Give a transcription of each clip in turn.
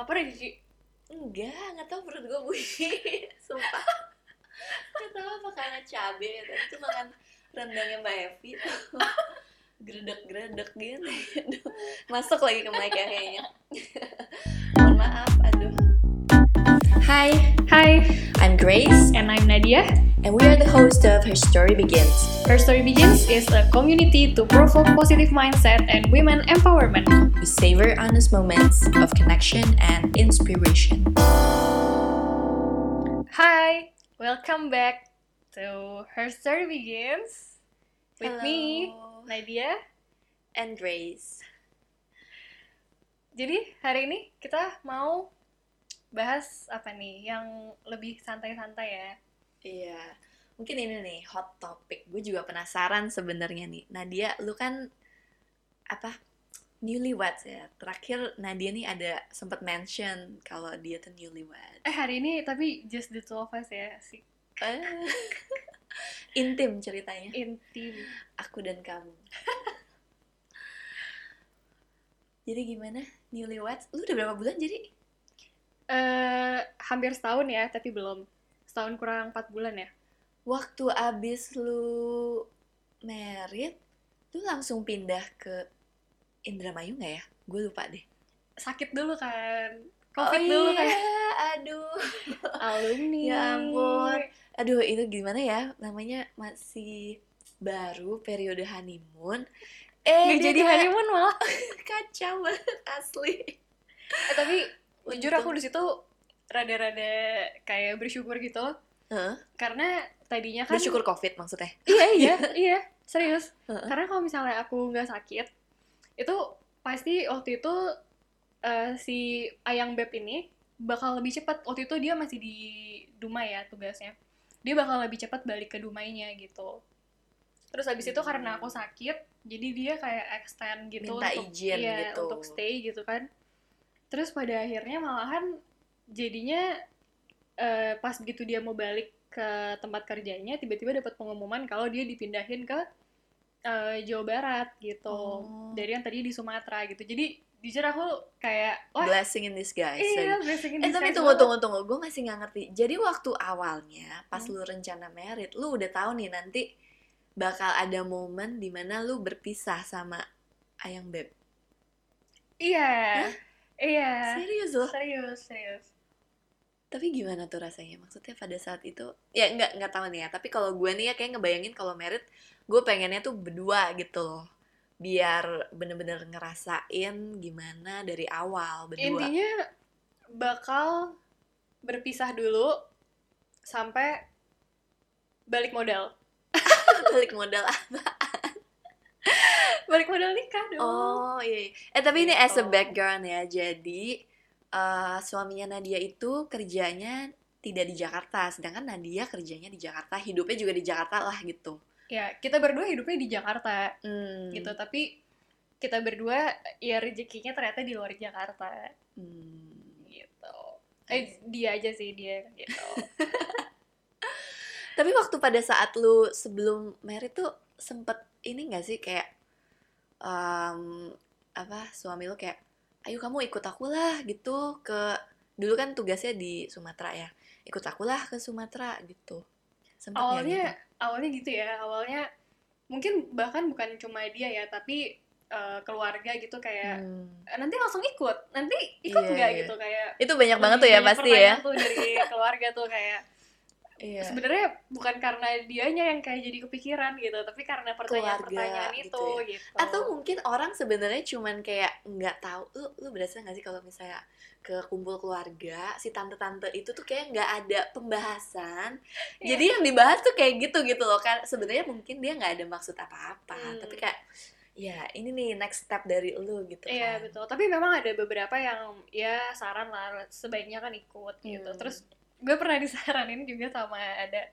Lapar ya Cici? Enggak, nggak tahu perut gue bunyi. Sumpah. Nggak tahu apa karena cabe. Tadi tuh makan rendangnya Mbak Evi tuh. Gredek-gredek gitu. Aduh, Masuk lagi ke mic ya kayaknya. Mohon maaf, aduh. Hi, Hai, I'm Grace, and I'm Nadia. And we are the host of Her Story Begins. Her Story Begins is a community to provoke positive mindset and women empowerment. We savor honest moments of connection and inspiration. Hi, welcome back to Her Story Begins with me, Hello. Nadia. and Grace. Jadi hari ini kita mau bahas apa nih yang lebih santai-santai ya. Iya, mungkin ini nih hot topic. Gue juga penasaran sebenarnya nih. Nadia, lu kan apa newlyweds ya. Terakhir Nadia nih ada sempat mention kalau dia tuh newlywed. Eh hari ini tapi just the two of us ya, si Eh, Intim ceritanya. intim. Aku dan kamu. jadi gimana newlyweds? Lu udah berapa bulan jadi? Eh hampir setahun ya, tapi belum. Setahun kurang empat bulan ya. Waktu abis lu merit, lu langsung pindah ke Indramayu nggak ya? Gue lupa deh. Sakit dulu kan. Covid oh dulu iya, kan. aduh. Alumni. Ya ampun. Aduh, itu gimana ya? Namanya masih baru periode honeymoon. Eh, dia jadi kayak honeymoon malah. kacau banget asli. Eh, tapi jujur aku di situ rada-rada kayak bersyukur gitu. Heeh. Karena tadinya kan bersyukur covid maksudnya. Iya, iya, iya, serius. Heeh. Karena kalau misalnya aku nggak sakit, itu pasti waktu itu eh, si Ayang Beb ini bakal lebih cepat. Waktu itu dia masih di Dumai ya tugasnya. Dia bakal lebih cepat balik ke Dumainya gitu. Terus habis itu karena aku sakit, jadi dia kayak extend gitu Minta untuk izin iya, gitu. untuk stay gitu kan. Terus pada akhirnya malahan jadinya eh, pas begitu dia mau balik ke tempat kerjanya tiba-tiba dapat pengumuman kalau dia dipindahin ke eh, Jawa Barat gitu Oh. dari yang tadi di Sumatera gitu jadi jujur aku kayak wah Blessing in disguise. iya blessing in Eh tapi disguise tunggu tunggu tunggu, gue masih nggak ngerti. Jadi waktu awalnya pas Hmm. lu rencana merit, lu udah tahu nih nanti bakal ada momen di mana lu berpisah sama Ayang Beb. iya Hah? iya Serius loh? serius serius Tapi gimana tuh rasanya? Maksudnya pada saat itu, ya nggak nggak tahu nih ya. Tapi kalau gue nih ya kayak ngebayangin kalau merit, gue pengennya tuh berdua gitu loh. Biar bener-bener ngerasain gimana dari awal berdua. intinya bakal berpisah dulu sampai balik modal Balik modal balik modal nikah dong Oh iya, iya. Eh tapi ini as a Gitu. background ya. Jadi eh, suaminya Nadia itu kerjanya tidak di Jakarta, sedangkan Nadia kerjanya di Jakarta, hidupnya juga di Jakarta lah gitu. ya kita berdua hidupnya di Jakarta Hmm. gitu tapi kita berdua ya rezekinya ternyata di luar Jakarta Hmm. gitu eh dia aja sih dia gitu Tapi waktu pada saat lu sebelum merit tuh sempet ini gak sih kayak em, apa suami lu kayak, ayo kamu ikut aku lah gitu ke dulu kan tugasnya di Sumatera ya, ikut aku lah ke Sumatera gitu. Sempet awalnya gitu? awalnya gitu ya awalnya mungkin bahkan bukan cuma dia ya tapi eh, keluarga gitu kayak Hmm. "Eh, nanti langsung ikut nanti ikut Iya, nggak iya. gitu kayak Itu banyak banget tuh ya banyak pasti ya. tuh dari keluarga tuh kayak Iya. sebenarnya bukan karena dianya yang kayak jadi kepikiran gitu tapi karena pertanyaan-pertanyaan itu gitu gitu, Atau mungkin orang sebenarnya cuman kayak nggak tahu. Lu lu berasa nggak sih kalau misalnya ke kumpul keluarga si tante-tante itu tuh kayak nggak ada pembahasan. Iya. Jadi yang dibahas tuh kayak gitu gitu loh kan. Sebenarnya mungkin dia nggak ada maksud apa-apa, Hmm. tapi kayak ya ini nih next step dari lu gitu Iya kan. betul. Tapi memang ada beberapa yang ya saran lah sebaiknya kan ikut gitu. Hmm. Terus gue pernah disaranin juga sama ada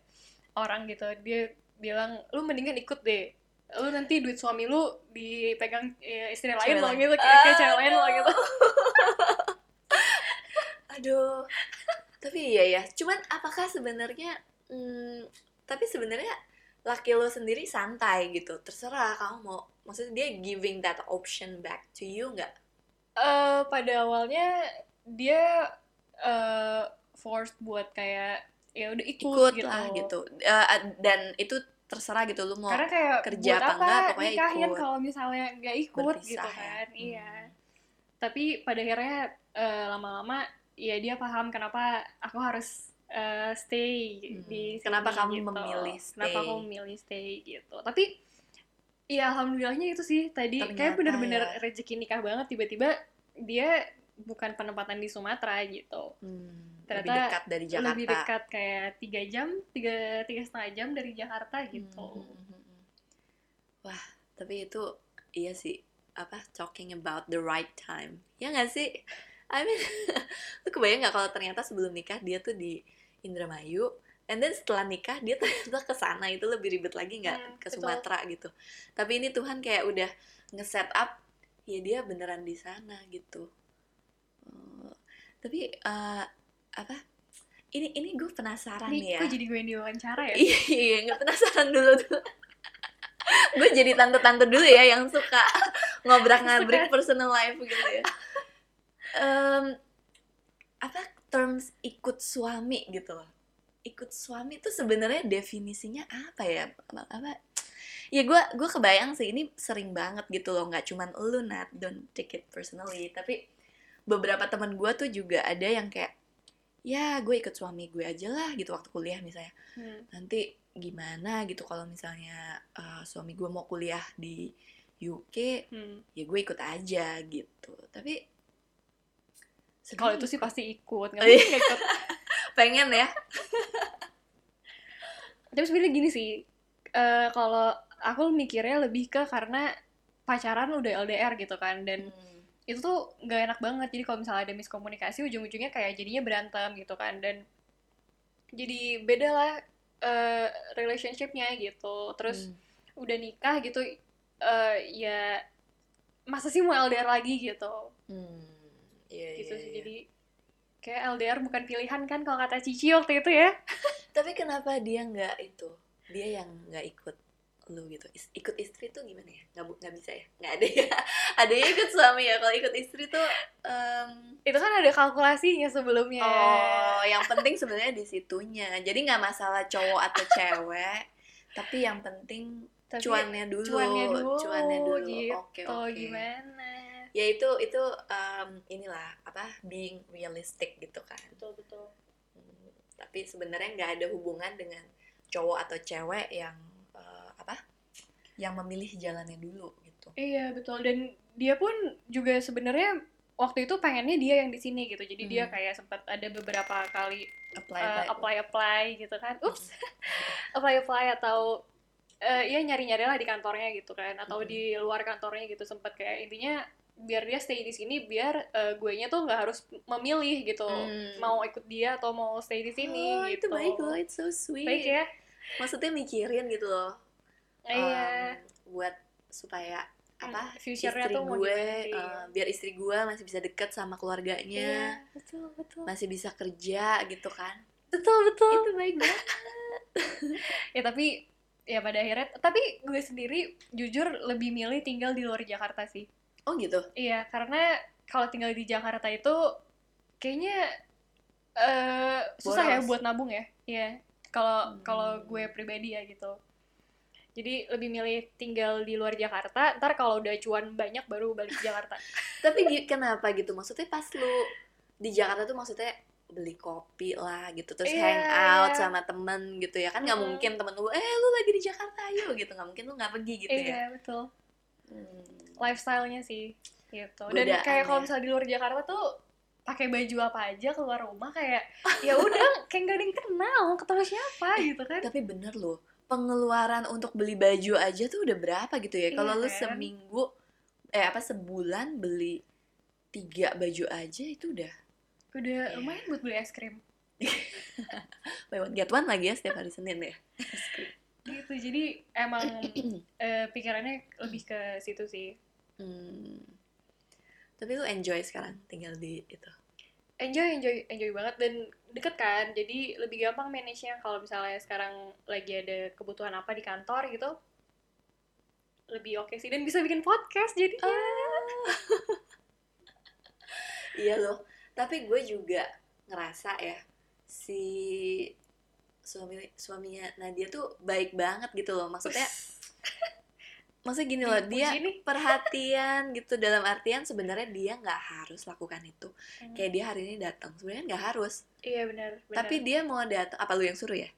orang gitu. Dia bilang lu mendingan ikut deh. Lu nanti duit suami lu dipegang ya, istri lain lain. gitu kayak, kayak cewek lain loh gitu. Aduh. tapi iya ya. Cuman apakah sebenarnya hmm, tapi sebenarnya laki lo sendiri santai gitu. Terserah kamu mau maksudnya dia giving that option back to you nggak? Eh, pada awalnya dia eh forced buat kayak ya udah ikut, ikut gitu. lah gitu Eh, dan itu terserah gitu lu mau Karena kayak kerja buat apa apa, enggak, pokoknya nikahin ikut. kalau misalnya nggak ikut Berpisah gitu ya. kan. Iya. Hmm. Tapi pada akhirnya eh, lama-lama ya dia paham kenapa aku harus eh, stay Hmm. di sini Kenapa kamu gitu. memilih Kenapa stay. aku memilih stay gitu. Tapi ya alhamdulillahnya itu sih tadi kayak Ternyata bener-bener ya. rezeki nikah banget tiba-tiba dia bukan penempatan di Sumatera gitu. Hmm, lebih Ternyata dekat dari Jakarta Lebih dekat kayak tiga jam, tiga tiga setengah jam dari Jakarta gitu. Hmm, hmm, hmm, hmm. Wah, tapi itu iya sih apa talking about the right time. Ya nggak sih? I mean, lu kebayang nggak kalau ternyata sebelum nikah dia tuh di Indramayu, and then setelah nikah dia ternyata ke sana itu lebih ribet lagi nggak Hmm, ke betul. Sumatera gitu. Tapi ini Tuhan kayak udah nge-set up ya dia beneran di sana gitu. Oh, tapi eh, apa? Ini ini gue penasaran nih ya. kok jadi gue yang diwawancara ya? Iya, nggak penasaran dulu tuh. gue jadi tante-tante dulu ya yang suka ngobrak-ngabrik personal life gitu ya. Em, apa terms ikut suami gitu loh. Ikut suami tuh sebenarnya definisinya apa ya? Apa, apa? Ya gue gue kebayang sih ini sering banget gitu loh, nggak cuman lu Nat, don't take it personally, tapi beberapa teman gue tuh juga ada yang kayak ya gue ikut suami gue aja lah gitu waktu kuliah misalnya Hmm. nanti gimana gitu kalau misalnya uh, suami gue mau kuliah di UK Hmm. ya gue ikut aja gitu tapi Kalau itu sih pasti ikut, nggak Oh, iya. mungkin ikut. pengen ya Tapi sebenarnya gini sih, eh, kalau aku mikirnya lebih ke karena pacaran udah LDR gitu kan, dan Hmm. Itu tuh nggak enak banget. Jadi kalau misalnya ada miskomunikasi, ujung-ujungnya kayak jadinya berantem gitu kan, dan jadi beda lah eh, relationshipnya gitu. Terus Hmm. udah nikah gitu, eh, ya masa sih mau LDR lagi gitu. Hmm. Iya, gitu iya, sih iya. jadi kayak LDR bukan pilihan kan kalau kata Cici waktu itu ya tapi kenapa dia nggak itu dia yang nggak ikut lu gitu Is- ikut istri tuh gimana ya nggak nggak bisa ya nggak ada ya ada yang ikut suami ya kalau ikut istri tuh em, itu kan ada kalkulasinya sebelumnya Oh, yang penting sebenarnya di situnya. Jadi nggak masalah cowok atau cewek, tapi yang penting Tapi cuannya dulu. cuannya dulu, Cuannya dulu. gitu Oke, oke. gimana Ya itu itu em, inilah apa being realistic gitu kan. betul betul Hmm, tapi sebenarnya nggak ada hubungan dengan cowok atau cewek yang? Yang memilih jalannya dulu gitu. iya betul dan dia pun juga sebenarnya waktu itu pengennya dia yang di sini gitu jadi dia Hmm. kayak sempat ada beberapa kali Apply, uh, apply. apply apply gitu kan ups Hmm. apply apply atau eh ya nyari nyari lah di kantornya gitu kan atau Mm-mm. di luar kantornya gitu sempat kayak intinya biar dia stay di sini biar eh, gue nya tuh nggak harus memilih gitu Hmm. mau ikut dia atau mau stay di sini oh, gitu itu baik loh, it's so sweet. baik ya Maksudnya mikirin gitu loh. Iya um, buat supaya apa Hmm, future-nya istri tuh gue uh, biar istri gue masih bisa deket sama iya keluarganya betul betul masih bisa kerja gitu kan betul betul itu baik banget ya tapi ya pada akhirnya tapi gue sendiri jujur lebih milih tinggal di luar Jakarta sih oh gitu Iya, karena kalau tinggal di Jakarta itu kayaknya eh susah ya Boros. buat nabung ya. Iya. Kalau Hmm. kalau gue pribadi ya gitu. Jadi lebih milih tinggal di luar Jakarta, ntar kalau udah cuan banyak baru balik ke Jakarta. tapi kenapa gitu maksudnya pas lu di Jakarta tuh maksudnya beli kopi lah gitu terus Iya, hangout iya. sama temen gitu ya kan nggak Mm. mungkin temen lu eh lu lagi di Jakarta ayo gitu nggak mungkin lu nggak pergi gitu ya Iya, betul. Hmm. Lifestyle-nya sih gitu. Dan kayak kalau ya. misalnya di luar Jakarta tuh pakai baju apa aja keluar rumah kayak ya udah kayak gak ada yang kenal ketemu siapa gitu kan tapi bener loh pengeluaran untuk beli baju aja tuh udah berapa gitu ya kalau Iya lu kan? seminggu eh apa sebulan beli tiga baju aja itu udah udah Iya. lumayan buat beli es krim buy one get one lagi ya setiap hari Senin ya gitu jadi emang eh, pikirannya lebih ke situ sih Hmm. tapi lu enjoy sekarang tinggal di itu enjoy enjoy enjoy banget dan deket kan. Jadi lebih gampang manage nya kalau misalnya sekarang lagi ada kebutuhan apa di kantor gitu lebih oke sih. Dan bisa bikin podcast jadi iya loh. Tapi gue juga ngerasa ya si suami suaminya Nadia tuh baik banget gitu loh. Maksudnya maksudnya gini loh dia nih. perhatian gitu dalam artian sebenarnya dia nggak harus lakukan itu. Hmm. kayak dia hari ini datang sebenarnya nggak harus. Iya benar tapi dia mau datang apa lu yang suruh ya?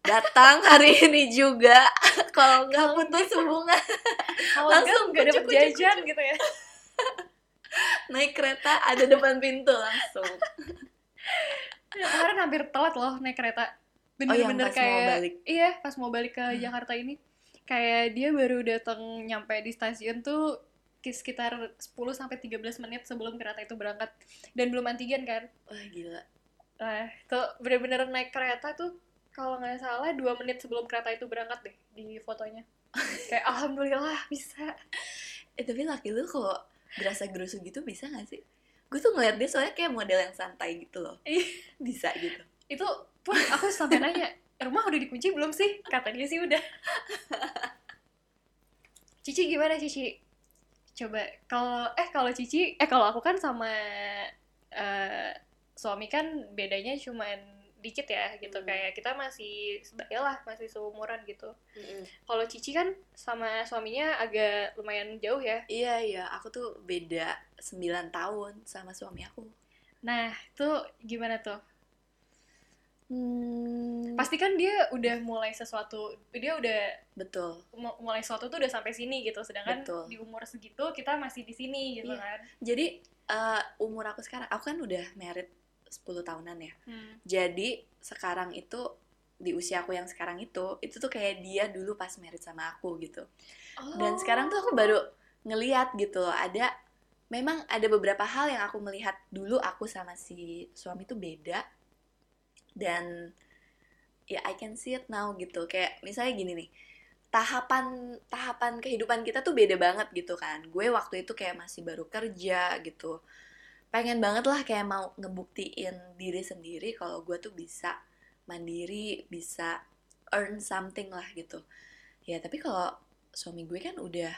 Datang hari ini juga. Kalau nggak putus hubungan. Langsung nggak kucuk, kucuk, jajan gitu ya. Naik kereta ada depan pintu langsung. Ya, kemarin hampir telat loh naik kereta. Oh bener-bener pas kayak mau balik. iya pas mau balik ke Hmm. Jakarta ini kayak dia baru datang nyampe di stasiun tuh ki- sekitar 10 sampai 13 menit sebelum kereta itu berangkat. Dan belum antigen kan? Wah gila. Nah itu bener-bener naik kereta tuh kalau nggak salah dua menit sebelum kereta itu berangkat deh di fotonya. Kayak alhamdulillah bisa. Eh tapi laki lu kalau berasa gerusu gitu bisa gak sih? Gue tuh ngeliat dia soalnya kayak model yang santai gitu loh. Iya. bisa gitu. Itu pun aku sampai nanya rumah udah dikunci belum sih? Kata dia sih udah. Cici gimana Cici? Coba kalau eh kalau Cici eh kalau aku kan sama eh, suami kan bedanya cuman dikit ya gitu. Hmm. kayak kita masih sebaya lah masih seumuran gitu. Kalau Cici kan sama suaminya agak lumayan jauh ya. Iya iya. Aku tuh beda 9 tahun sama suami aku. Nah itu gimana tuh hmm, pasti kan dia udah mulai sesuatu dia udah betul. mu- mulai sesuatu tuh udah sampai sini gitu sedangkan Betul. di umur segitu kita masih di sini gitu Iya. kan. Jadi eh, umur aku sekarang aku kan udah married 10 tahunan ya. Hmm. jadi sekarang itu di usia aku yang sekarang itu itu tuh kayak dia dulu pas married sama aku gitu. Dan sekarang tuh aku baru ngeliat gitu loh ada memang ada beberapa hal yang aku melihat dulu aku sama si suami tuh beda dan ya I can see it now gitu. Kayak misalnya gini nih tahapan tahapan kehidupan kita tuh beda banget gitu kan. Gue waktu itu kayak masih baru kerja gitu. Pengen banget lah kayak mau ngebuktiin diri sendiri kalau gue tuh bisa mandiri bisa earn something lah gitu. Ya tapi kalau suami gue kan udah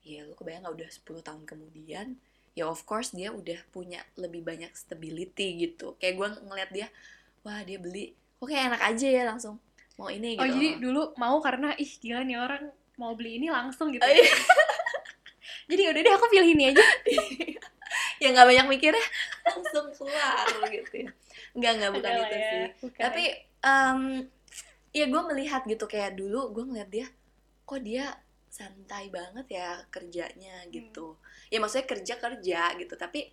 ya lu kebayang gak udah 10 tahun kemudian ya of course dia udah punya lebih banyak stability gitu. Kayak gue ngeliat dia wah dia beli. Kok kayak enak aja ya langsung. Mau ini gitu oh jadi dulu mau karena ih gila nih orang mau beli ini langsung gitu. Oh, ya. iya. jadi udah deh aku pilih ini aja. Ya nggak banyak mikirnya. Langsung keluar gitu ya. Nggak nggak bukan Enggak itu ya, sih. bukan. tapi em, ya gue melihat gitu. Kayak dulu gue ngeliat dia kok dia santai banget ya kerjanya gitu. Ya maksudnya kerja kerja gitu. Tapi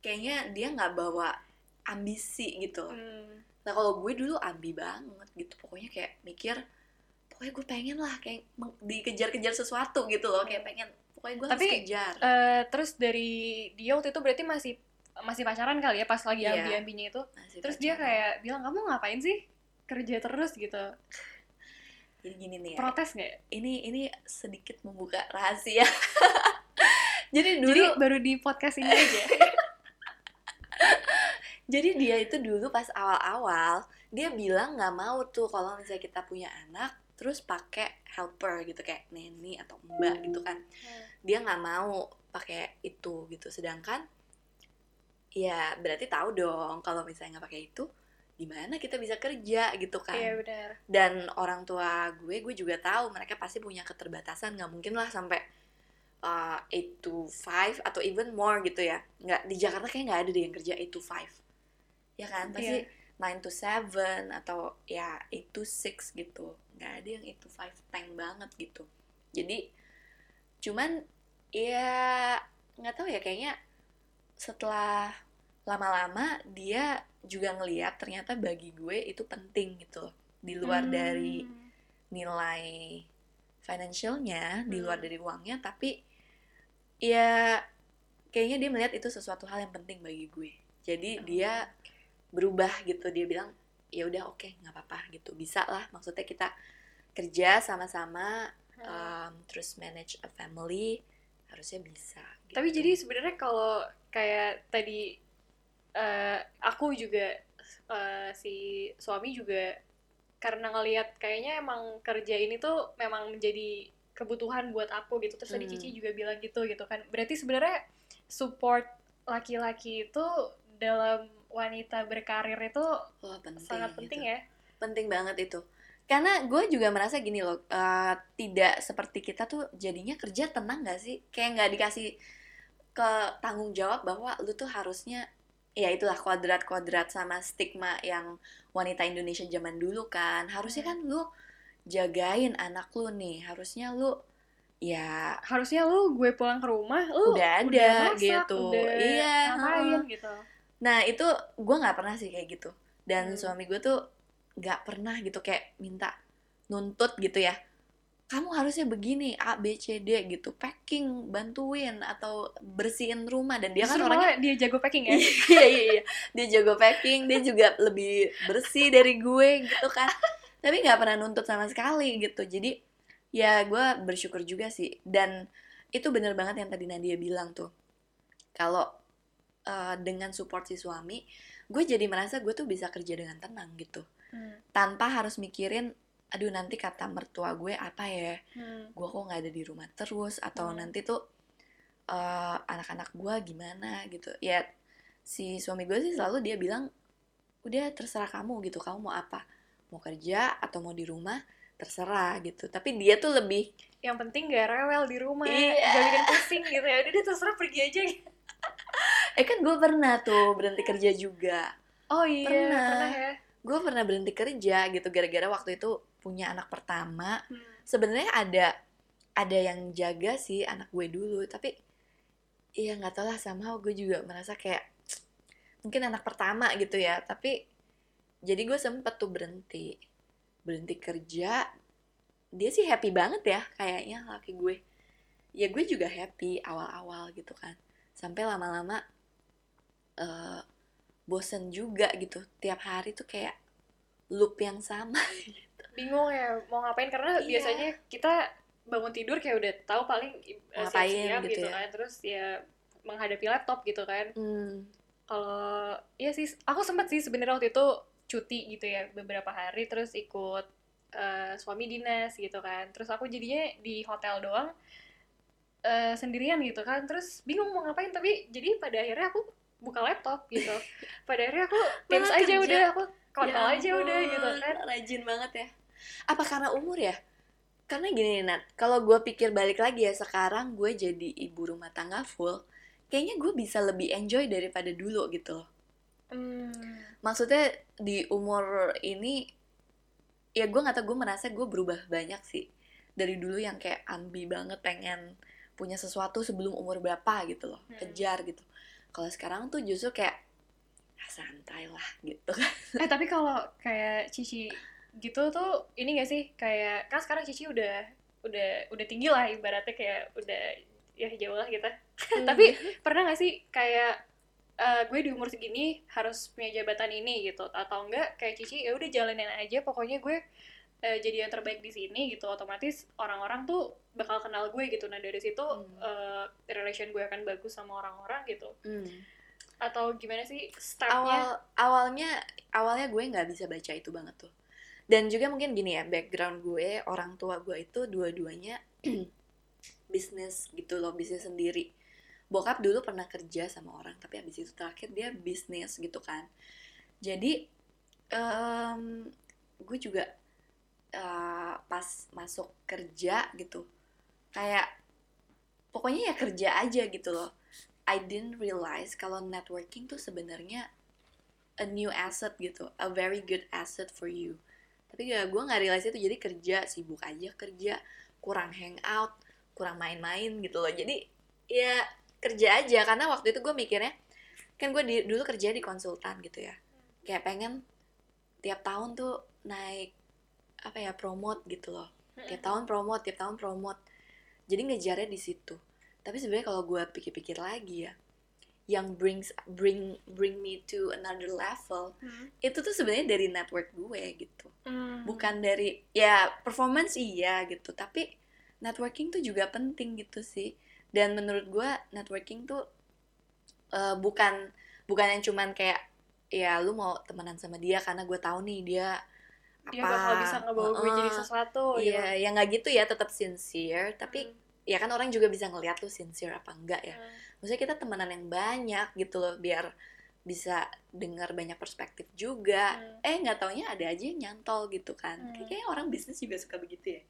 kayaknya dia nggak bawa ambisi gitu. Hmm. nah kalau gue dulu ambi banget gitu. Pokoknya kayak mikir pokoknya gue pengen lah kayak dikejar-kejar sesuatu gitu loh kayak pengen. Pokoknya gue harus Tapi, kejar. Eh, terus dari dia waktu itu berarti masih masih pacaran kali ya pas lagi Iya. ambi-ambinya itu? Masih terus dia pacaran. kayak bilang kamu ngapain sih kerja terus? gitu. Jadi gini nih ya. Protes nggak? Ini ini sedikit membuka rahasia. Jadi dulu jadi baru di podcast ini aja jadi dia itu dulu pas awal-awal dia bilang nggak mau tuh kalau misalnya kita punya anak terus pakai helper gitu kayak neni atau mbak gitu kan. Dia nggak mau pakai itu gitu. Sedangkan ya berarti tahu dong kalau misalnya nggak pakai itu gimana kita bisa kerja gitu kan. Iya benar. Dan orang tua gue gue juga tahu mereka pasti punya keterbatasan. Nggak mungkin lah sampai uh, 8 to 5 atau even more gitu ya. Nggak di Jakarta kayak nggak ada deh yang kerja 8 to 5 ya kan pasti Iya. 9 to 7 atau ya 8 to 6 gitu nggak ada yang 8 to 5 tank banget gitu jadi cuman ya nggak tahu ya kayaknya setelah lama-lama dia juga ngeliat ternyata bagi gue itu penting gitu di luar dari Hmm. nilai financialnya di luar Hmm. dari uangnya tapi ya kayaknya dia melihat itu sesuatu hal yang penting bagi gue jadi Oh, dia berubah gitu dia bilang ya udah oke nggak apa-apa gitu bisa lah maksudnya kita kerja sama-sama Hmm. um, terus manage a family harusnya bisa gitu. Tapi jadi sebenarnya kalau kayak tadi eh, aku juga eh, si suami juga karena ngelihat kayaknya emang kerja ini tuh memang menjadi kebutuhan buat aku gitu. Terus tadi Hmm. Cici juga bilang gitu gitu kan. Berarti sebenarnya support laki-laki itu dalam wanita berkarir itu Wah, penting sangat gitu. penting ya. Penting banget itu. Karena gue juga merasa gini loh eh, tidak seperti kita tuh jadinya kerja tenang gak sih? Kayak nggak dikasih ke tanggung jawab bahwa lu tuh harusnya ya itulah kuadrat-kuadrat sama stigma yang wanita Indonesia zaman dulu kan. Harusnya kan lu jagain anak lu nih. Harusnya lu ya harusnya lu gue pulang ke rumah lu Udah ada masak, gitu. udah Iya, ngapain gitu Nah itu gue nggak pernah sih kayak gitu. Dan Hmm. suami gue tuh nggak pernah gitu kayak minta nuntut gitu ya. Kamu harusnya begini A, B, C, D gitu. Packing, bantuin Atau bersihin rumah. Dan dia kan Justru orangnya malah dia jago packing ya? Iya iya iya. Dia jago packing Dia juga lebih bersih dari gue gitu kan. Tapi nggak pernah nuntut sama sekali gitu. Jadi ya gue bersyukur juga sih. Dan itu bener banget yang tadi Nadia bilang tuh. Kalau eh, dengan support si suami Gue jadi merasa gue tuh bisa kerja dengan tenang gitu. Hmm, Tanpa harus mikirin Aduh nanti kata mertua gue apa ya? Hmm. gue kok nggak ada di rumah terus? Atau Hmm. nanti tuh eh, anak-anak gue gimana gitu. Ya si suami gue sih selalu dia bilang udah terserah kamu gitu. Kamu mau apa? Mau kerja atau mau di rumah? Terserah gitu. Tapi dia tuh lebih yang penting gak rewel di rumah. Iya. gak bikin pusing gitu ya. Udah terserah pergi aja eh kan gue pernah tuh berhenti kerja juga. Oh iya Pernah. pernah ya. Gue pernah berhenti kerja gitu gara-gara waktu itu punya anak pertama. Hmm. sebenarnya ada ada yang jaga sih anak gue dulu tapi iya nggak tahu lah sama gue juga merasa kayak mungkin anak pertama gitu ya. Tapi jadi gue sempet tuh berhenti berhenti kerja. Dia sih happy banget ya kayaknya laki gue. Ya gue juga happy awal-awal gitu kan. Sampai lama-lama eh bosen juga gitu. Tiap hari tuh kayak loop yang sama bingung ya mau ngapain? Karena Iya. biasanya kita bangun tidur kayak udah tahu paling eh, Ngapain siap-siap gitu gitu, ya. kan. Terus ya menghadapi laptop gitu kan. Hmm. kalau iya sih aku sempat sih sebenarnya waktu itu cuti gitu ya beberapa hari. Terus ikut eh, suami dinas gitu kan. Terus aku jadinya di hotel doang eh, sendirian gitu kan. Terus bingung mau ngapain tapi jadi pada akhirnya aku buka laptop gitu pada akhirnya aku Teams Malah aja kerja. udah aku kontol Ya aja udah gitu kan Rajin banget ya. Apa karena umur ya? Karena gini Nat. Kalau gue pikir balik lagi ya, sekarang gue jadi ibu rumah tangga full. Kayaknya gue bisa lebih enjoy daripada dulu gitu loh. Hmm. Maksudnya di umur ini, ya gue gak tau, gue merasa gue berubah banyak sih. Dari dulu yang kayak ambi banget pengen punya sesuatu sebelum umur berapa gitu loh. Hmm. Kejar gitu. Kalau sekarang tuh justru kayak, ah, santai lah gitu kan. Eh tapi kalau kayak Cici gitu tuh ini gak sih kayak kan sekarang Cici udah udah udah tinggi lah ibaratnya kayak udah ya jauh lah kita. tapi pernah gak sih kayak eh, gue di umur segini harus punya jabatan ini gitu atau enggak kayak Cici ya udah jalanin aja pokoknya gue eh, jadi yang terbaik di sini gitu otomatis orang-orang tuh bakal kenal gue gitu. Nah dari situ Hmm. eh, relation gue akan bagus sama orang-orang gitu. Hmm. atau gimana sih stepnya awal awalnya awalnya gue nggak bisa baca itu banget tuh. Dan juga mungkin gini ya background gue orang tua gue itu dua-duanya bisnis gitu loh bisnis sendiri. Bokap dulu pernah kerja sama orang tapi habis itu terakhir dia bisnis gitu kan. Jadi em, gue juga eh, pas masuk kerja gitu. Kayak pokoknya ya kerja aja gitu loh. I didn't realize kalau networking tuh sebenarnya a new asset gitu, a very good asset for you. Tapi ya gue nggak realize itu. Jadi kerja sibuk aja kerja, kurang hangout, kurang main-main gitu loh. Jadi ya kerja aja. Karena waktu itu gue mikirnya kan gue di, dulu kerja di konsultan gitu ya, kayak pengen tiap tahun tuh naik apa ya promote gitu loh. Tiap tahun promote tiap tahun promote. Jadi ngejarnya di situ. Tapi sebenarnya kalau gue pikir-pikir lagi ya yang brings bring bring me to another level Hmm. itu tuh sebenarnya dari network gue gitu. Hmm. bukan dari ya performance iya gitu. Tapi networking tuh juga penting gitu sih. Dan menurut gue networking tuh eh, bukan bukan yang cuman kayak ya lu mau temenan sama dia karena gue tahu nih dia apa dia bakal bisa ngebawa gue jadi Heeh. sesuatu Iya, ya nggak gitu ya, tetap sincere. Tapi Hmm. ya kan orang juga bisa ngeliat lu sincere apa enggak ya. Hmm. Maksudnya kita temenan yang banyak gitu loh, biar bisa dengar banyak perspektif juga Hmm. eh nggak taunya ada aja yang nyantol gitu kan Hmm. Kayak- kayaknya orang bisnis juga suka begitu ya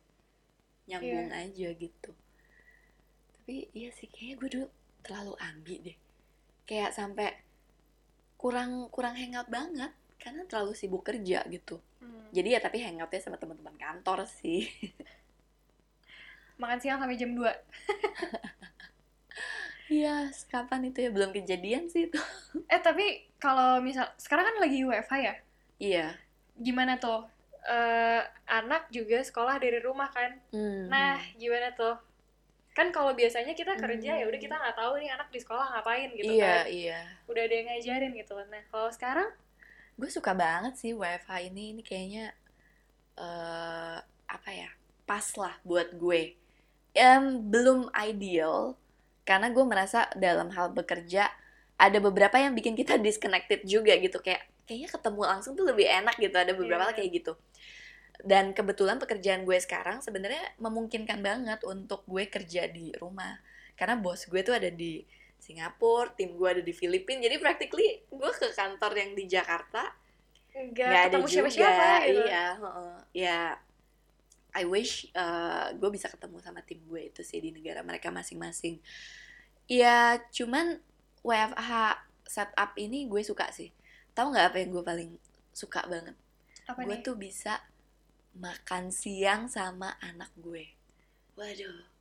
nyambung aja gitu tapi iya sih kayaknya gue dulu terlalu ambi deh kayak sampai kurang kurang hangout banget karena terlalu sibuk kerja gitu. Hmm. jadi ya tapi hangoutnya sama teman-teman kantor sih. Makan siang sampai jam 2 iya kapan itu ya? Belum kejadian sih itu. Eh tapi kalau misal sekarang kan lagi WFH ya? Iya. Gimana tuh? Eh, anak juga sekolah dari rumah kan? Hmm. nah gimana tuh? Kan kalau biasanya kita kerja Hmm. ya udah kita nggak tahu nih anak di sekolah ngapain gitu iya kan. iya. Udah ada yang ngajarin gitu. Nah kalau sekarang gue suka banget sih WFH ini. Ini kayaknya eh apa ya pas lah buat gue. Em, belum ideal karena gue merasa dalam hal bekerja ada beberapa yang bikin kita disconnected juga gitu. Kayak kayaknya ketemu langsung tuh lebih enak gitu. Ada beberapa Iya. kayak gitu. Dan kebetulan pekerjaan gue sekarang sebenarnya memungkinkan banget untuk gue kerja di rumah. Karena bos gue tuh ada di Singapura tim gue ada di Filipina. Jadi practically gue ke kantor yang di Jakarta. Nggak nggak ada ketemu siapa-siapa gitu. Iya heeh. ya I wish uh, gue bisa ketemu sama tim gue itu sih di negara mereka masing-masing. Ya cuman WFH setup ini gue suka sih. Tahu nggak apa yang gue paling suka banget? Apa gue nih? tuh bisa makan siang sama anak gue waduh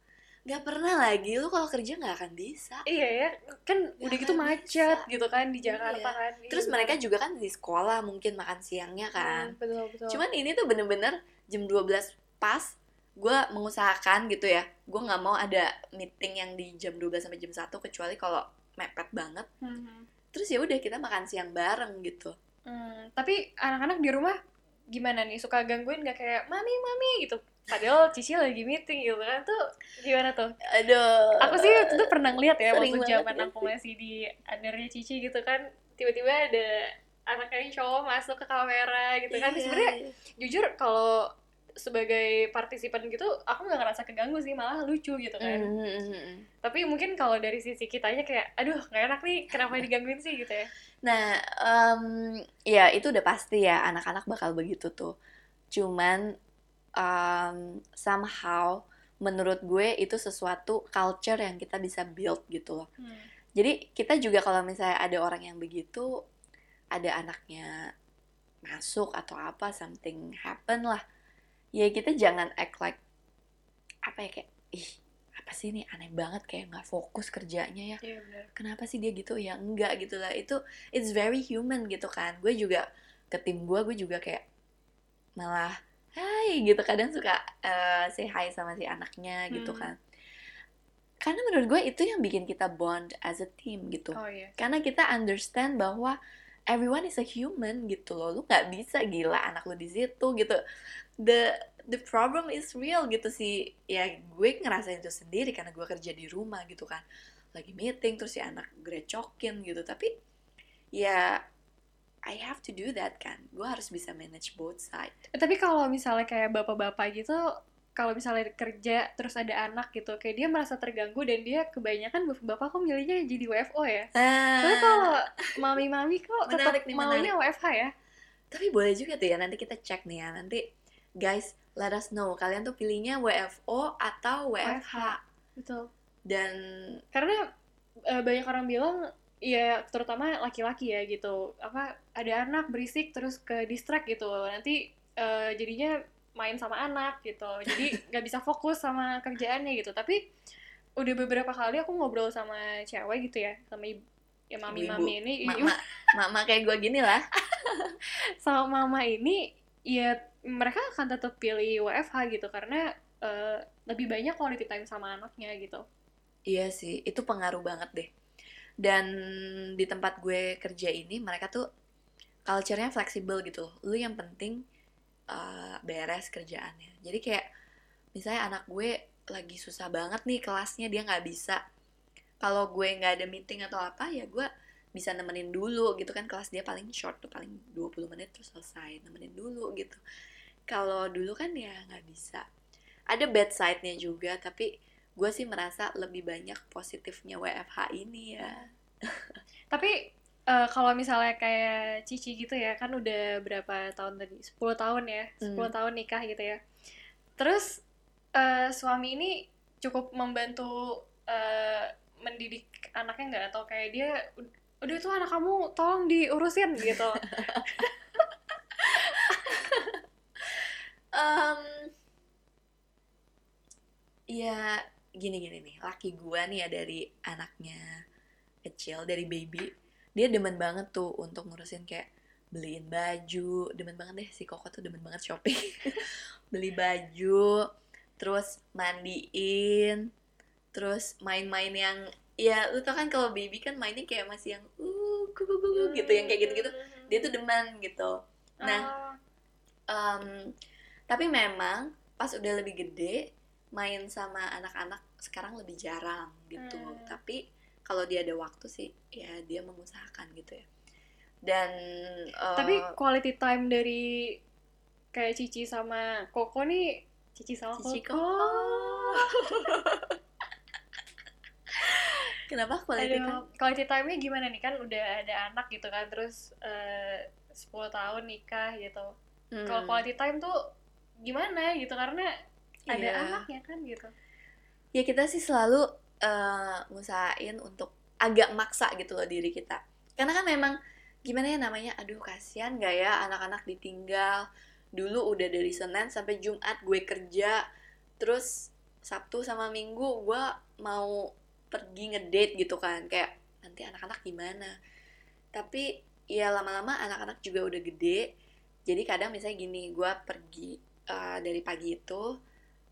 nggak pernah lagi lu kalau kerja nggak akan bisa iya ya kan Nggak udah gitu macet bisa. gitu kan di Jakarta Iya. kan Iya, terus bener. mereka juga kan di sekolah mungkin makan siangnya kan Hmm, betul betul Cuman ini tuh bener-bener jam 12 pas gue mengusahakan gitu ya. Gue nggak mau ada meeting yang di jam 12 sampai jam 1 kecuali kalau mepet banget. Hmm. Terus ya udah kita makan siang bareng gitu. Hmm, tapi anak-anak di rumah gimana nih suka gangguin nggak kayak mami mami gitu padahal Cici lagi meeting gitu kan tuh gimana tuh Aduh. aku sih itu pernah ngeliat ya waktu zaman aku masih di undernya Cici gitu kan tiba-tiba ada anaknya yang cowok masuk ke kamera gitu kan Iya, sebenarnya jujur kalau sebagai partisipan gitu aku nggak ngerasa keganggu sih malah lucu gitu kan Mm, mm, mm, mm. tapi mungkin kalau dari sisi kitanya kayak aduh nggak enak nih kenapa digangguin sih gitu ya Nah, em, ya itu udah pasti ya anak-anak bakal begitu tuh. Cuman em, somehow menurut gue itu sesuatu culture yang kita bisa build gitu loh. Jadi kita juga kalau misalnya ada orang yang begitu, ada anaknya masuk atau apa, something happen lah. Ya kita jangan act like apa ya kayak ih apa sih ini? Aneh banget kayak nggak fokus kerjanya ya. Iya benar kenapa sih dia gitu? Ya enggak gitu lah. Itu it's very human gitu kan. Gue juga ke tim gue gue juga kayak malah hai gitu. Kadang suka eh, say hi sama si anaknya gitu Hmm. kan. Karena menurut gue itu yang bikin kita bond as a team gitu. Oh iya karena kita understand bahwa everyone is a human gitu loh. Lu nggak bisa gila anak lu di situ gitu. The the problem is real gitu sih. Ya gue ngerasain itu sendiri karena gue kerja di rumah gitu kan. Lagi meeting terus si anak grecokin gitu. Tapi ya I have to do that kan. Gue harus bisa manage both side. Eh, tapi kalau misalnya kayak bapak-bapak gitu kalau misalnya kerja terus ada anak gitu kayak dia merasa terganggu dan dia kebanyakan bapak-bapak kok milihnya jadi WFO ya? Tapi kalau mami-mami kok tetap Menarik nih, maunya WFH ya. Tapi boleh juga tuh ya nanti kita cek nih ya. Nanti guys let us know. Kalian tuh pilihnya WFO atau WFH betul. Dan karena eh, banyak orang bilang ya terutama laki-laki ya gitu. Apa ada anak berisik terus ke distract gitu. Nanti eh, jadinya main sama anak gitu. Jadi nggak bisa fokus sama kerjaannya gitu. Tapi udah beberapa kali aku ngobrol sama cewek gitu ya sama ibu ya mami-mami ini mama mama kayak gue gini lah. Sama mama ini ya mereka akan tetap pilih WFH gitu. Karena eh, lebih banyak quality time sama anaknya gitu. Iya sih itu pengaruh banget deh dan di tempat gue kerja ini mereka tuh culture-nya fleksibel gitu. Lu yang penting uh, beres kerjaannya. Jadi kayak misalnya anak gue lagi susah banget nih kelasnya dia nggak bisa. Kalau gue nggak ada meeting atau apa ya gue bisa nemenin dulu gitu kan. Kelas dia paling short tuh paling 20 menit terus selesai nemenin dulu gitu. Kalau dulu kan ya nggak bisa. Ada bad side-nya juga tapi gue sih merasa lebih banyak positifnya WFH ini ya. Tapi eh, kalau misalnya kayak Cici gitu ya kan udah berapa tahun tadi? 10 tahun ya? 10 Hmm. tahun nikah gitu ya. Terus eh, suami ini cukup membantu eh, mendidik anaknya nggak? Atau kayak dia udah itu anak kamu tolong diurusin gitu. Em, ya gini gini nih laki gua nih ya dari anaknya kecil dari baby dia demen banget tuh untuk ngurusin kayak beliin baju demen banget deh si koko tuh demen banget shopping. Beli baju terus mandiin terus main-main yang ya lu tau kan kalau baby kan mainnya kayak masih yang uh gugu gugu gitu yang kayak gitu-gitu. Dia tuh demen gitu. Nah, Em, tapi memang pas udah lebih gede main sama anak-anak sekarang lebih jarang gitu. Hmm. Tapi kalau dia ada waktu sih ya dia mengusahakan gitu ya. Dan eh, tapi quality time dari kayak Cici sama Koko nih Cici sama Cici Koko kenapa quality Aduh, time? quality time-nya gimana nih kan udah ada anak gitu kan terus eh, 10 tahun nikah gitu. Hmm, Kalau quality time tuh gimana gitu karena ada iya. anaknya kan gitu. Ya kita sih selalu eh, ngusahain untuk agak maksa gitu loh diri kita. Karena kan memang gimana ya namanya, aduh kasihan gak ya anak-anak ditinggal. Dulu udah dari Senin sampai Jumat gue kerja, terus Sabtu sama Minggu gue mau pergi ngedate gitu kan. Kayak nanti anak-anak gimana. Tapi ya lama-lama anak-anak juga udah gede. Jadi kadang misalnya gini, gue pergi eh, dari pagi itu,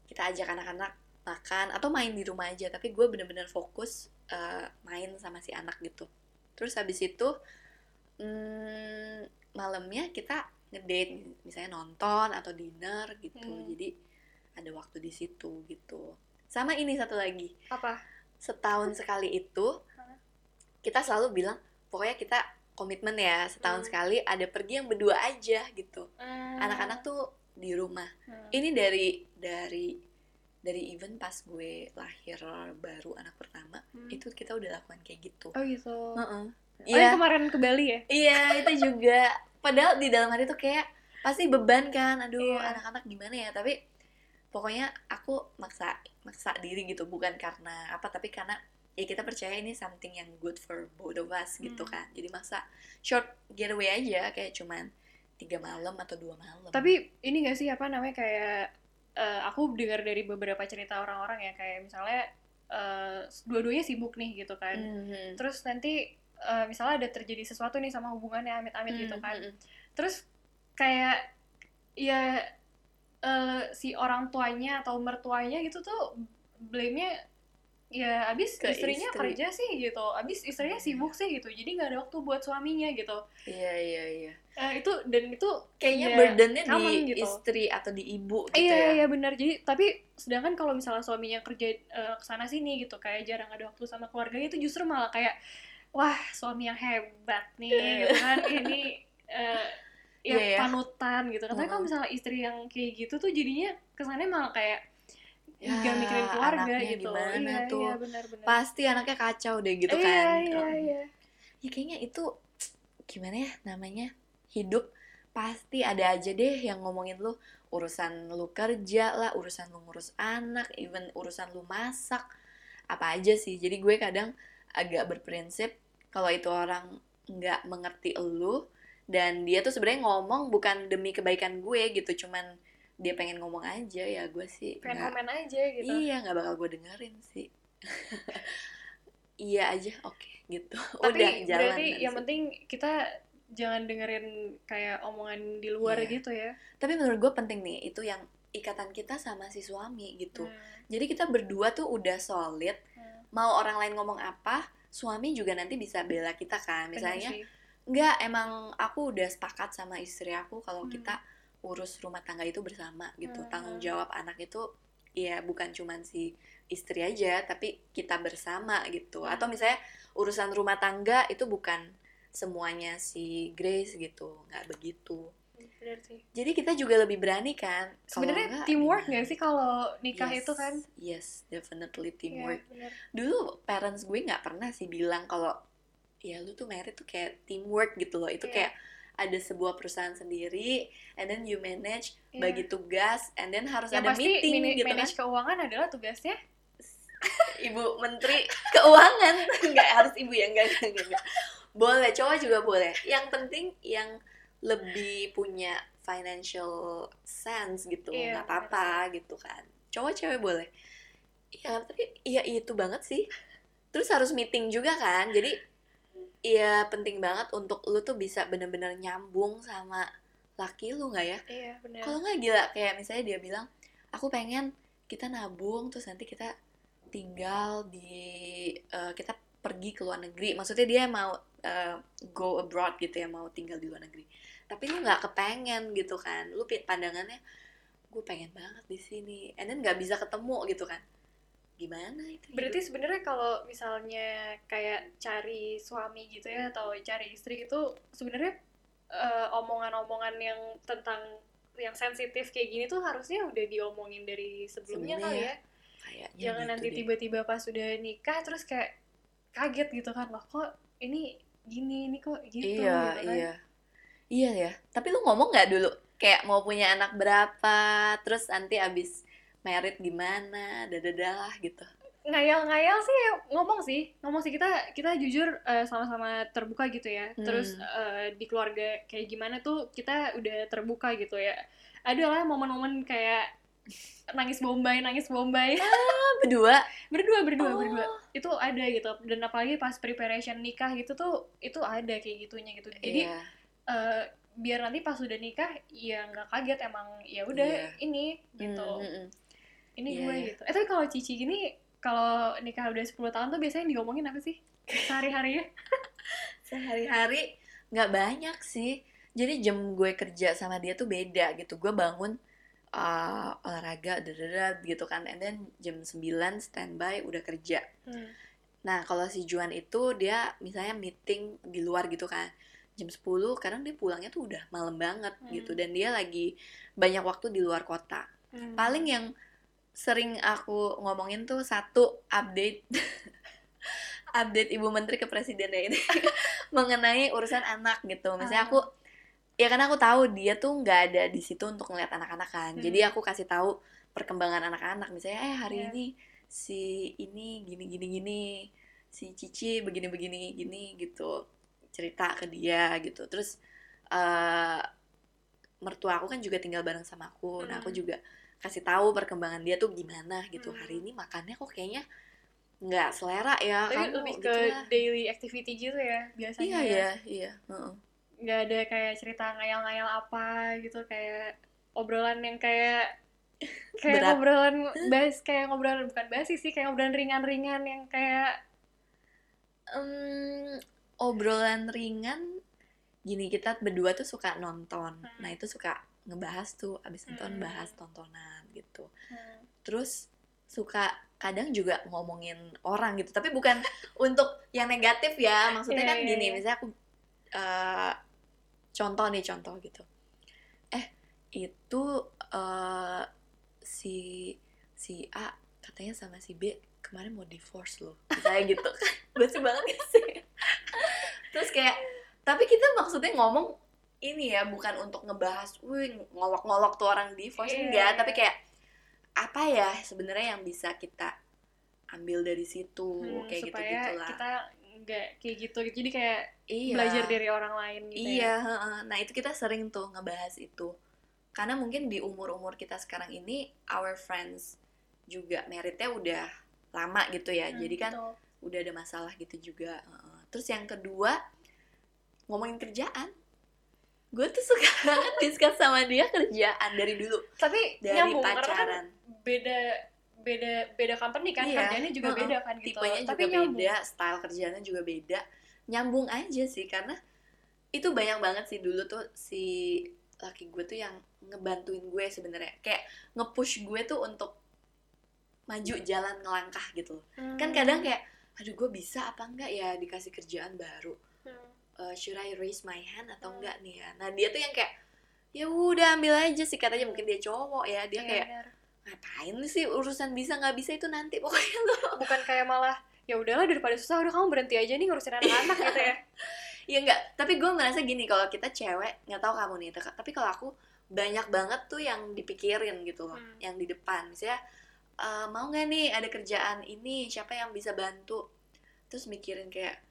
kita ajak anak-anak makan atau main di rumah aja tapi gue bener-bener fokus uh, main sama si anak gitu terus habis itu hmm, malamnya kita ngedate misalnya nonton atau dinner gitu Hmm. jadi ada waktu di situ gitu sama ini satu lagi Apa? setahun sekali itu kita selalu bilang pokoknya kita komitmen ya setahun Hmm. sekali ada pergi yang berdua aja gitu Hmm. anak-anak tuh di rumah Hmm. ini dari dari dari even pas gue lahir baru anak pertama Hmm. itu kita udah lakukan kayak gitu Oh gitu. Oh yang Iya, kemarin ke Bali ya? iya itu juga. Padahal di dalam hati tuh kayak pasti beban kan, aduh Iya. anak-anak gimana ya. Tapi pokoknya aku maksa maksa diri gitu, bukan karena apa, tapi karena ya kita percaya ini something yang good for both of us gitu Hmm. kan. Jadi maksa short getaway aja kayak cuman tiga malam atau dua malam. Tapi ini gak sih apa namanya kayak eh, aku dengar dari beberapa cerita orang-orang ya kayak misalnya eh, dua-duanya sibuk nih gitu kan. Mhm. Terus nanti eh, misalnya ada terjadi sesuatu nih sama hubungannya amit-amit gitu kan. Mhm. Terus kayak ya eh, si orang tuanya atau mertuanya gitu tuh blame-nya ya abis Ke istrinya istri. kerja sih gitu, abis istrinya Iya. sibuk sih gitu, jadi nggak ada waktu buat suaminya gitu. Iya iya iya. Eh, itu dan itu Kayaknya ya, burdennya di gitu. istri atau di ibu gitu Iya ya. iya benar. Jadi tapi sedangkan kalau misalnya suaminya kerja eh, ke sana sini gitu kayak jarang ada waktu sama keluarganya itu justru malah kayak wah suami yang hebat nih gitu kan ini eh, ya Iya, ya. panutan gitu. kan. Tapi kalau misalnya istri yang kayak gitu tuh jadinya kesannya malah kayak Ya, nggak mikirin keluarga gitu. gimana iya tuh? iya benar-benar. Pasti anaknya kacau deh gitu iya, kan. Iya Um, iya. ya kayaknya itu gimana ya namanya hidup pasti ada aja deh yang ngomongin lu. Urusan lu kerja lah urusan lu ngurus anak even urusan lu masak apa aja sih. Jadi gue kadang agak berprinsip kalau itu orang nggak mengerti lu dan dia tuh sebenarnya ngomong bukan demi kebaikan gue gitu cuman dia pengen ngomong aja ya gue sih Pengen komen aja gitu. iya nggak bakal gue dengerin sih. Iya aja oke gitu. Tapi udah jalan berarti yang penting kita jangan dengerin kayak omongan di luar Iya. gitu ya. tapi menurut gue penting nih itu yang ikatan kita sama si suami gitu Hmm. jadi kita berdua tuh udah solid Hmm. mau orang lain ngomong apa suami juga nanti bisa bela kita kan misalnya enggak emang aku udah sepakat sama istri aku kalau Hmm. kita urus rumah tangga itu bersama gitu Hmm. tanggung jawab anak itu ya bukan cuman si istri aja tapi kita bersama gitu Hmm. atau misalnya urusan rumah tangga itu bukan semuanya si Grace gitu nggak begitu Bener sih. jadi kita juga lebih berani kan Sebenarnya nggak, teamwork nggak sih kalau nikah Yes, itu kan? yes definitely Iya, teamwork bener. dulu parents gue nggak pernah sih bilang kalau ya lu tuh merit tuh kayak teamwork gitu loh itu Iya. kayak ada sebuah perusahaan sendiri and then you manage Iya. bagi tugas and then harus yang ada pasti meeting mini- gitu manage kan keuangan adalah tugasnya ibu menteri keuangan nggak harus ibu ya enggak, enggak, enggak, enggak. Boleh cowok juga boleh. Yang penting yang lebih punya financial sense gitu. Iya, nggak apa-apa gitu kan. Cowok cewek boleh. Ya tapi iya itu banget sih. Terus harus meeting juga kan. Jadi iya penting banget untuk lu tuh bisa bener-bener nyambung sama laki lu nggak ya? Iya benar kalau nggak gila. Kayak misalnya dia bilang aku pengen kita nabung terus nanti kita tinggal di eh, kita pergi ke luar negeri. Maksudnya dia mau eh, go abroad gitu ya mau tinggal di luar negeri. Tapi lu nggak kepengen gitu kan. Lu pandangannya gue pengen banget di sini. And then nggak bisa ketemu gitu kan. Gimana itu Berarti sebenarnya kalau misalnya kayak cari suami gitu ya atau cari istri itu sebenarnya eh, omongan-omongan yang tentang yang sensitif kayak gini tuh harusnya udah diomongin dari sebelumnya kali ya. ya. kayaknya Jangan gitu nanti tiba-tiba pas udah nikah terus kayak kaget gitu kan loh kok ini gini ini kok gitu iya gitu kan. iya. Iya ya tapi lu ngomong nggak dulu? Kayak mau punya anak berapa terus nanti abis merit gimana dadadalah gitu. Ngayal-ngayal sih ngomong sih. Ngomong sih kita kita jujur eh, sama-sama terbuka gitu ya. Hmm. terus eh, di keluarga kayak gimana tuh kita udah terbuka gitu ya. Ada lah momen-momen kayak nangis bombay nangis bombay ah, berdua berdua berdua Oh. berdua itu ada gitu dan apalagi pas preparation nikah gitu tuh itu ada kayak gitunya gitu jadi iya eh, biar nanti pas udah nikah ya nggak kaget emang ya udah Iya. ini gitu Hmm, hmm, ini Iya, gue iya. gitu. Eh tapi kalau Cici gini kalau nikah udah 10 tahun tuh biasanya diomongin apa sih? Sehari-harinya? sehari-hari nggak banyak sih jadi jam gue kerja sama dia tuh beda gitu gue bangun uh, olahraga dadada gitu kan and then jam 9 standby udah kerja Hmm. Nah, kalau si Juan itu dia misalnya meeting di luar gitu kan. Jam 10 kadang dia pulangnya tuh udah malam banget Hmm. gitu dan dia lagi banyak waktu di luar kota. Hmm. Paling yang sering aku ngomongin tuh satu update update Ibu Menteri ke Presidennya ini mengenai urusan anak gitu. Misalnya Ah. aku ya karena aku tahu dia tuh nggak ada di situ untuk ngeliat anak-anak kan. Hmm. Jadi aku kasih tahu perkembangan anak-anak. Misalnya eh hari Iya. ini si ini gini gini gini, si Cici begini begini gini gitu. Cerita ke dia gitu. Terus eh mertua aku kan juga tinggal bareng sama aku. Nah, aku Hmm. juga kasih tahu perkembangan dia tuh gimana gitu. Hmm. Hari ini makannya kok kayaknya nggak selera ya Tapi kamu lebih gitu ke lah. daily activity gitu ya biasanya. Iya ya. iya iya. heeh. Nggak ada kayak cerita ngayal-ngayal apa gitu kayak obrolan yang kayak kayak Berat. ngobrolan bahas kayak ngobrolan bukan basi sih kayak ngobrolan ringan-ringan yang kayak Em, obrolan ringan gini kita berdua tuh suka nonton Hmm. nah itu suka ngebahas tuh abis nonton Hmm. bahas tontonan gitu hmm, terus suka kadang juga ngomongin orang gitu tapi bukan untuk yang negatif ya maksudnya Iya, kan iya, gini iya. misalnya aku eh, contoh nih contoh gitu. Eh itu eh, si si A katanya sama si B kemarin mau divorce loh. Misalnya gitu. Lucu banget gak sih? Terus kayak tapi kita maksudnya ngomong ini ya bukan untuk ngebahas wih ngolok-ngolok tuh orang divorce. Iya, enggak tapi kayak apa ya sebenarnya yang bisa kita ambil dari situ hmm, kayak gitu gitulah. kita nggak kayak gitu jadi kayak iya. belajar dari orang lain gitu ya. iya heeh. nah itu kita sering tuh ngebahas itu. Karena mungkin di umur-umur kita sekarang ini our friends juga meritnya udah lama gitu ya. Hmm, jadi kan betul. udah ada masalah gitu juga terus yang kedua ngomongin kerjaan. Gue tuh suka banget discuss sama dia kerjaan dari dulu. Tapi dari nyambung kan pacaran. beda beda beda company kan Iya, kerjanya juga heeh. beda kan gitu tipenya tapi juga nyambung beda style kerjanya juga beda nyambung aja sih karena itu banyak banget sih dulu tuh si laki gue tuh yang ngebantuin gue sebenarnya kayak nge-push gue tuh untuk maju jalan ngelangkah gitu kan Hmm. kadang kayak aduh gue bisa apa enggak ya dikasih kerjaan baru Hmm. Eh, should I raise my hand atau Hmm. enggak nih ya nah dia tuh yang kayak ya udah ambil aja sih katanya mungkin dia cowok ya dia Iya, kayak benar. Ngapain sih urusan bisa nggak bisa itu nanti pokoknya lo bukan kayak malah ya udahlah daripada susah udah kamu berhenti aja nih ngurusin anak-anak gitu ya Iya enggak, tapi gue merasa gini kalau kita cewek, nggak tahu kamu nih, tapi kalau aku banyak banget tuh yang dipikirin gitu loh, Hmm. yang di depan. Misalnya "Eh, mau nggak nih ada kerjaan ini, siapa yang bisa bantu? Terus mikirin kayak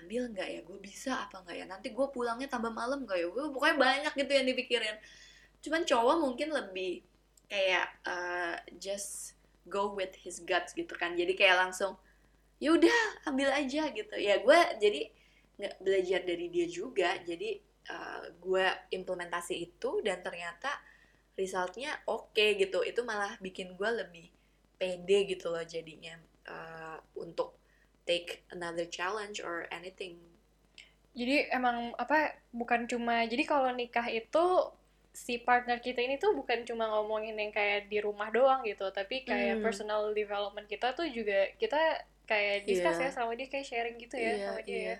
ambil nggak ya, gue bisa apa nggak ya? Nanti gue pulangnya tambah malam nggak ya? Gue pokoknya banyak gitu yang dipikirin. Cuman cowok mungkin lebih kayak eh, just go with his guts gitu kan. Jadi kayak langsung ya udah ambil aja gitu. Ya gue jadi nggak belajar dari dia juga jadi uh, gue implementasi itu dan ternyata resultnya oke gitu itu malah bikin gue lebih pede gitu loh jadinya uh, untuk take another challenge or anything jadi emang apa bukan cuma jadi kalau nikah itu si partner kita ini tuh bukan cuma ngomongin yang kayak di rumah doang gitu tapi kayak Hmm. personal development kita tuh juga kita kayak discuss Iya. ya sama dia kayak sharing gitu ya sama dia ya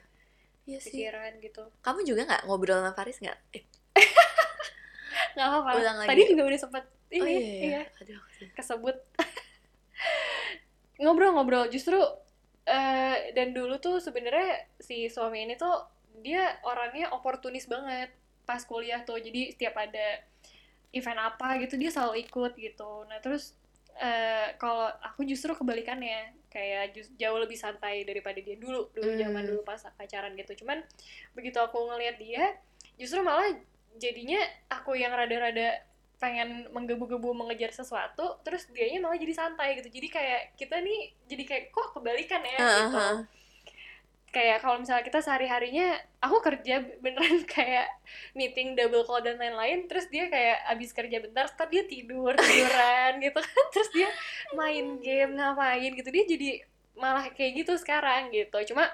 iya sih pikiran gitu kamu juga nggak ngobrol sama Faris nggak eh, nggak apa-apa Ulang lagi. tadi juga udah sempet ini oh iya, iya, iya. aduh aku sih. kesebut ngobrol-ngobrol justru eh, dan dulu tuh sebenarnya si suami ini tuh dia orangnya oportunis banget pas kuliah tuh jadi setiap ada event apa gitu dia selalu ikut gitu. Nah terus eh, kalau aku justru kebalikannya kayak jauh lebih santai daripada dia dulu dulu Hmm. zaman dulu pas pacaran gitu. Cuman begitu aku ngelihat dia justru malah jadinya aku yang rada-rada pengen menggebu-gebu mengejar sesuatu terus dianya malah jadi santai gitu. Jadi kayak kita nih jadi kayak kok kebalikan ya? Gitu. Heeh. Kayak kalau misalnya kita sehari-harinya aku kerja beneran kayak meeting double call dan lain-lain terus dia kayak abis kerja bentar ntar dia tidur tiduran gitu kan. Terus dia main game ngapain gitu. Dia jadi malah kayak gitu sekarang gitu. Cuma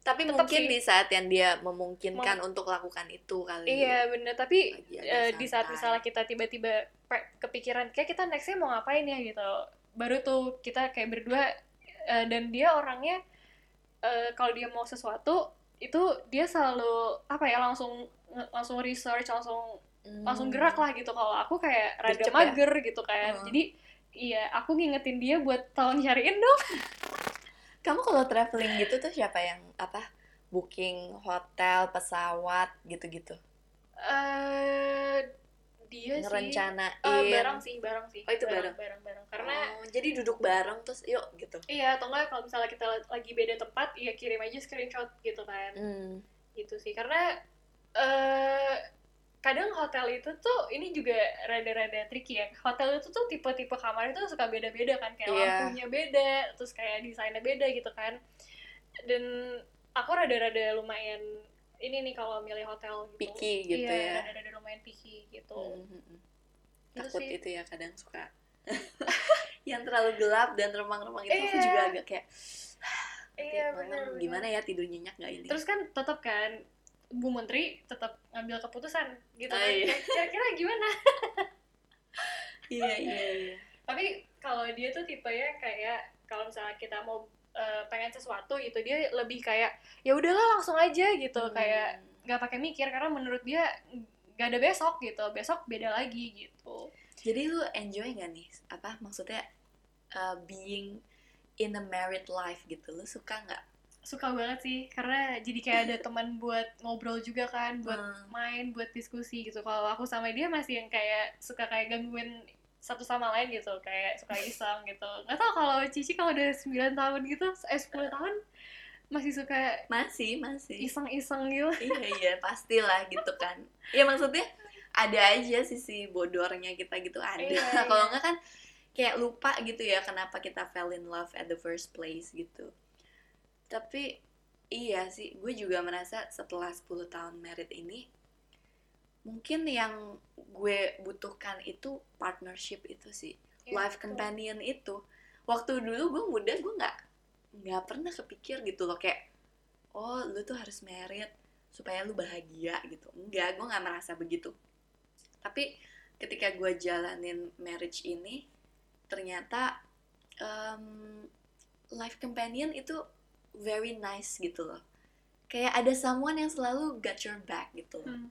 tapi mungkin sih. di saat yang dia memungkinkan untuk lakukan itu kali. Iya bener. Tapi agak di saat misalnya kita tiba-tiba kepikiran kayak kita nextnya mau ngapain ya? gitu. Baru tuh kita kayak berdua eh, dan dia orangnya eh, kalau dia mau sesuatu itu dia selalu apa ya langsung langsung research langsung Hmm. langsung gerak lah gitu kalau aku kayak rada Gercep ya? mager gitu kan Hmm. jadi iya aku ngingetin dia buat tolong cariin dong Kamu kalau traveling gitu tuh siapa yang apa booking hotel, pesawat gitu-gitu? eh dia sih Ngerencanain. Eh, bareng sih bareng sih Oh, itu bareng? bareng bareng karena Oh, jadi duduk bareng terus yuk gitu. Iya, atau enggak kalau misalnya kita lagi beda tempat, ya kirim aja screenshot gitu kan. Hmm. Gitu sih. Karena eh kadang hotel itu tuh ini juga rada-rada tricky ya. Hotel itu tuh tipe-tipe kamar itu suka beda-beda kan, kayak Iya. lampunya beda, terus kayak desainnya beda gitu kan. Dan aku rada-rada lumayan ini nih kalau milih hotel gitu. Picky gitu iya, ya. rada-rada lumayan picky gitu. Hmm, hmm, hmm. Gitu Takut sih. itu ya kadang suka. yang terlalu gelap dan remang-remang itu aku Iya. juga agak kayak Iya, "Malam bener, bener. gimana ya tidur nyenyak gak ini? terus kan tetap kan Bu Menteri tetap ngambil keputusan gitu Ah, kan iya. kira-kira gimana iya iya iya. tapi kalau dia tuh tipe ya kayak kalau misalnya kita mau eh, pengen sesuatu gitu dia lebih kayak ya udahlah langsung aja gitu Hmm. kayak nggak pakai mikir karena menurut dia nggak ada besok gitu besok beda lagi gitu Jadi lu enjoy gak nih? Apa maksudnya uh, being in a married life gitu? Lu suka nggak? suka banget sih karena jadi kayak ada teman buat ngobrol juga kan buat Hmm. main buat diskusi gitu kalau aku sama dia masih yang kayak suka kayak gangguin satu sama lain gitu kayak suka iseng gitu nggak tahu kalau Cici kalau udah 9 tahun gitu eh 10 tahun masih suka Masih, masih. iseng-iseng gitu iya iya pastilah gitu kan. Ya maksudnya ada aja sisi bodornya kita gitu ada. Iya, Kalau iya. nggak kan kayak lupa gitu ya kenapa kita fell in love at the first place gitu. Tapi iya sih, gue juga merasa setelah 10 tahun married ini mungkin yang gue butuhkan itu partnership itu sih. Iya, life betul. companion itu waktu dulu gue muda gue nggak nggak pernah kepikir gitu loh kayak oh lu tuh harus merit supaya lu bahagia gitu. Enggak gue nggak merasa begitu. Tapi ketika gue jalanin marriage ini ternyata em, life companion itu very nice gitu loh. Kayak ada someone yang selalu got your back gitu loh. Hmm.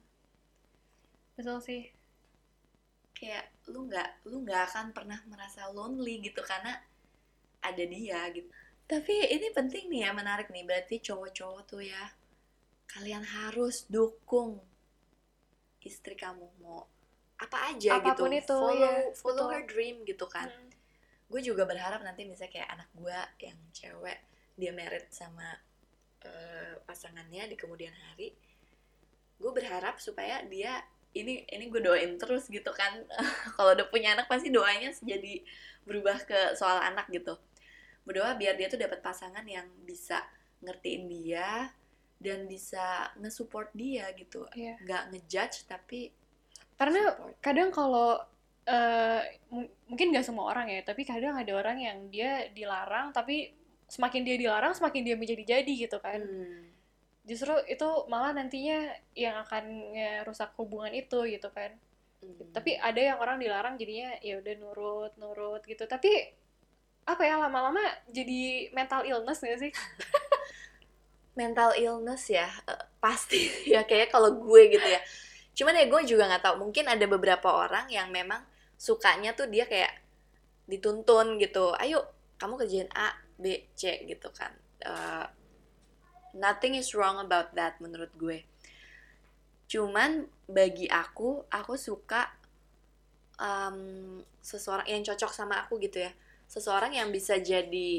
betul sih. Kayak lu nggak lu nggak akan pernah merasa lonely gitu karena ada dia gitu Tapi ini penting nih ya, menarik nih. Berarti cowok-cowok tuh ya, kalian harus dukung istri kamu mau apa aja Apa pun gitu. itu, follow ya, follow betul. her dream gitu kan. Hmm. Gue juga berharap nanti misalnya kayak anak gue yang cewek dia married sama eh, pasangannya di kemudian hari. Gue berharap supaya dia ini ini gue doain terus gitu kan. Kalau udah punya anak pasti doanya jadi berubah ke soal anak gitu. Berdoa biar dia tuh dapat pasangan yang bisa ngertiin dia dan bisa nge-support dia gitu. Iya. Nggak ngejudge tapi Karena support. kadang kalau mu- mungkin nggak semua orang ya, tapi kadang ada orang yang dia dilarang, tapi semakin dia dilarang, semakin dia menjadi-jadi gitu kan. Hmm. Justru itu malah nantinya yang akan ngerusak hubungan itu gitu kan. Hmm. Tapi ada yang orang dilarang jadinya ya udah nurut, nurut gitu. Tapi apa ya lama-lama jadi mental illness gak sih? mental illness ya eh, pasti ya kayak kalau gue gitu ya. Cuman ya gue juga nggak tahu mungkin ada beberapa orang yang memang sukanya tuh dia kayak dituntun gitu ayo kamu kerjain A B C gitu kan. Eh, nothing is wrong about that menurut gue. Cuman bagi aku aku suka em, seseorang yang cocok sama aku gitu ya seseorang yang bisa jadi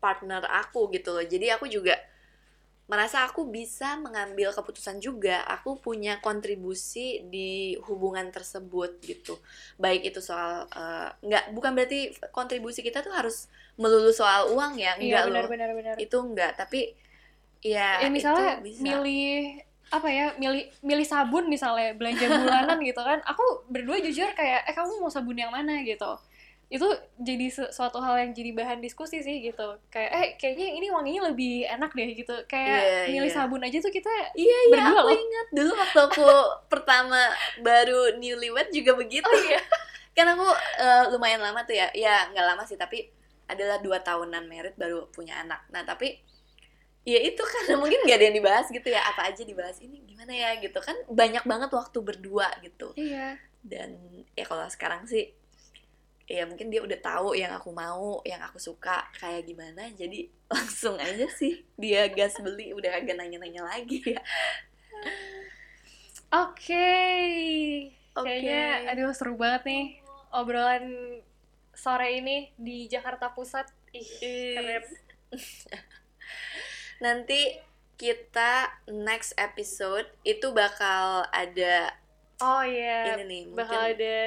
partner aku gitu loh. Jadi aku juga merasa aku bisa mengambil keputusan juga. Aku punya kontribusi di hubungan tersebut gitu. Baik itu soal eh, nggak bukan berarti kontribusi kita tuh harus melulu soal uang ya, enggak Iya loh. benar-benar benar. Itu enggak, tapi ya, Ya misalnya itu bisa. milih apa ya milih milih sabun misalnya belanja bulanan gitu kan aku berdua jujur kayak eh kamu mau sabun yang mana gitu itu jadi su- suatu hal yang jadi bahan diskusi sih gitu. Kayak eh kayaknya ini wanginya lebih enak deh gitu. Kayak Iya, milih iya. sabun aja tuh kita Iya, iya, Berdua aku loh. ingat. Dulu waktu aku pertama baru newlywed juga begitu. oh iya. kan aku eh, lumayan lama tuh ya. Ya nggak lama sih tapi adalah dua tahunan merit baru punya anak. Nah tapi ya itu karena mungkin nggak ada yang dibahas gitu ya. Apa aja dibahas ini gimana ya gitu kan. Banyak banget waktu berdua gitu. Iya. Dan ya kalau sekarang sih ya mungkin dia udah tahu yang aku mau yang aku suka kayak gimana jadi langsung aja sih dia gas beli udah agak nanya-nanya lagi ya. Oke. Oke. kayaknya aduh seru banget nih obrolan sore ini di Jakarta Pusat. Ih keren. Nanti kita next episode itu bakal ada oh iya. ini nih bakal mungkin ada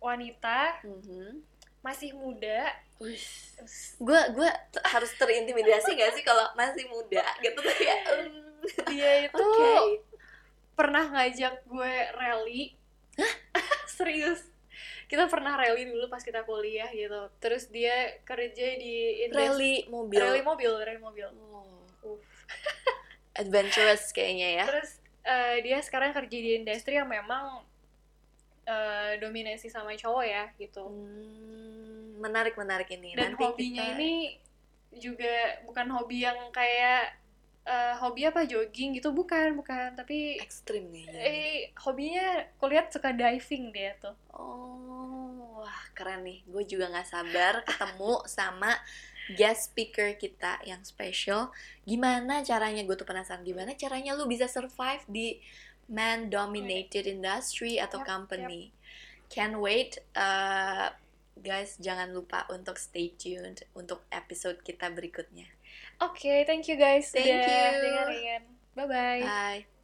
wanita Mhm. masih muda. Gue gue harus terintimidasi gak sih kalau masih muda gitu tuh ya? Dia itu oke. pernah ngajak gue rally. Serius. Kita pernah rally dulu pas kita kuliah gitu. Terus dia kerja di industri rally mobil. Rally mobil rally mobil. Oh, Uff. adventurous kayaknya ya. Terus eh, dia sekarang kerja di industri yang memang eh, dominasi sama cowok ya gitu. Hmm, menarik menarik ini. Dan nanti hobinya kita- ini juga bukan hobi yang kayak eh, hobi apa jogging gitu bukan bukan. Tapi ekstrim nih eh hobinya kulihat suka diving dia tuh. Oh wah keren nih. Gue juga nggak sabar ketemu sama guest speaker kita yang special. Gimana caranya? Gue tuh penasaran gimana caranya lu bisa survive di man dominated industry atau Yap, company can't wait Uh, guys jangan lupa untuk stay tuned untuk episode kita berikutnya Oke, thank you guys Thank udah you. dengerin. Bye bye. bye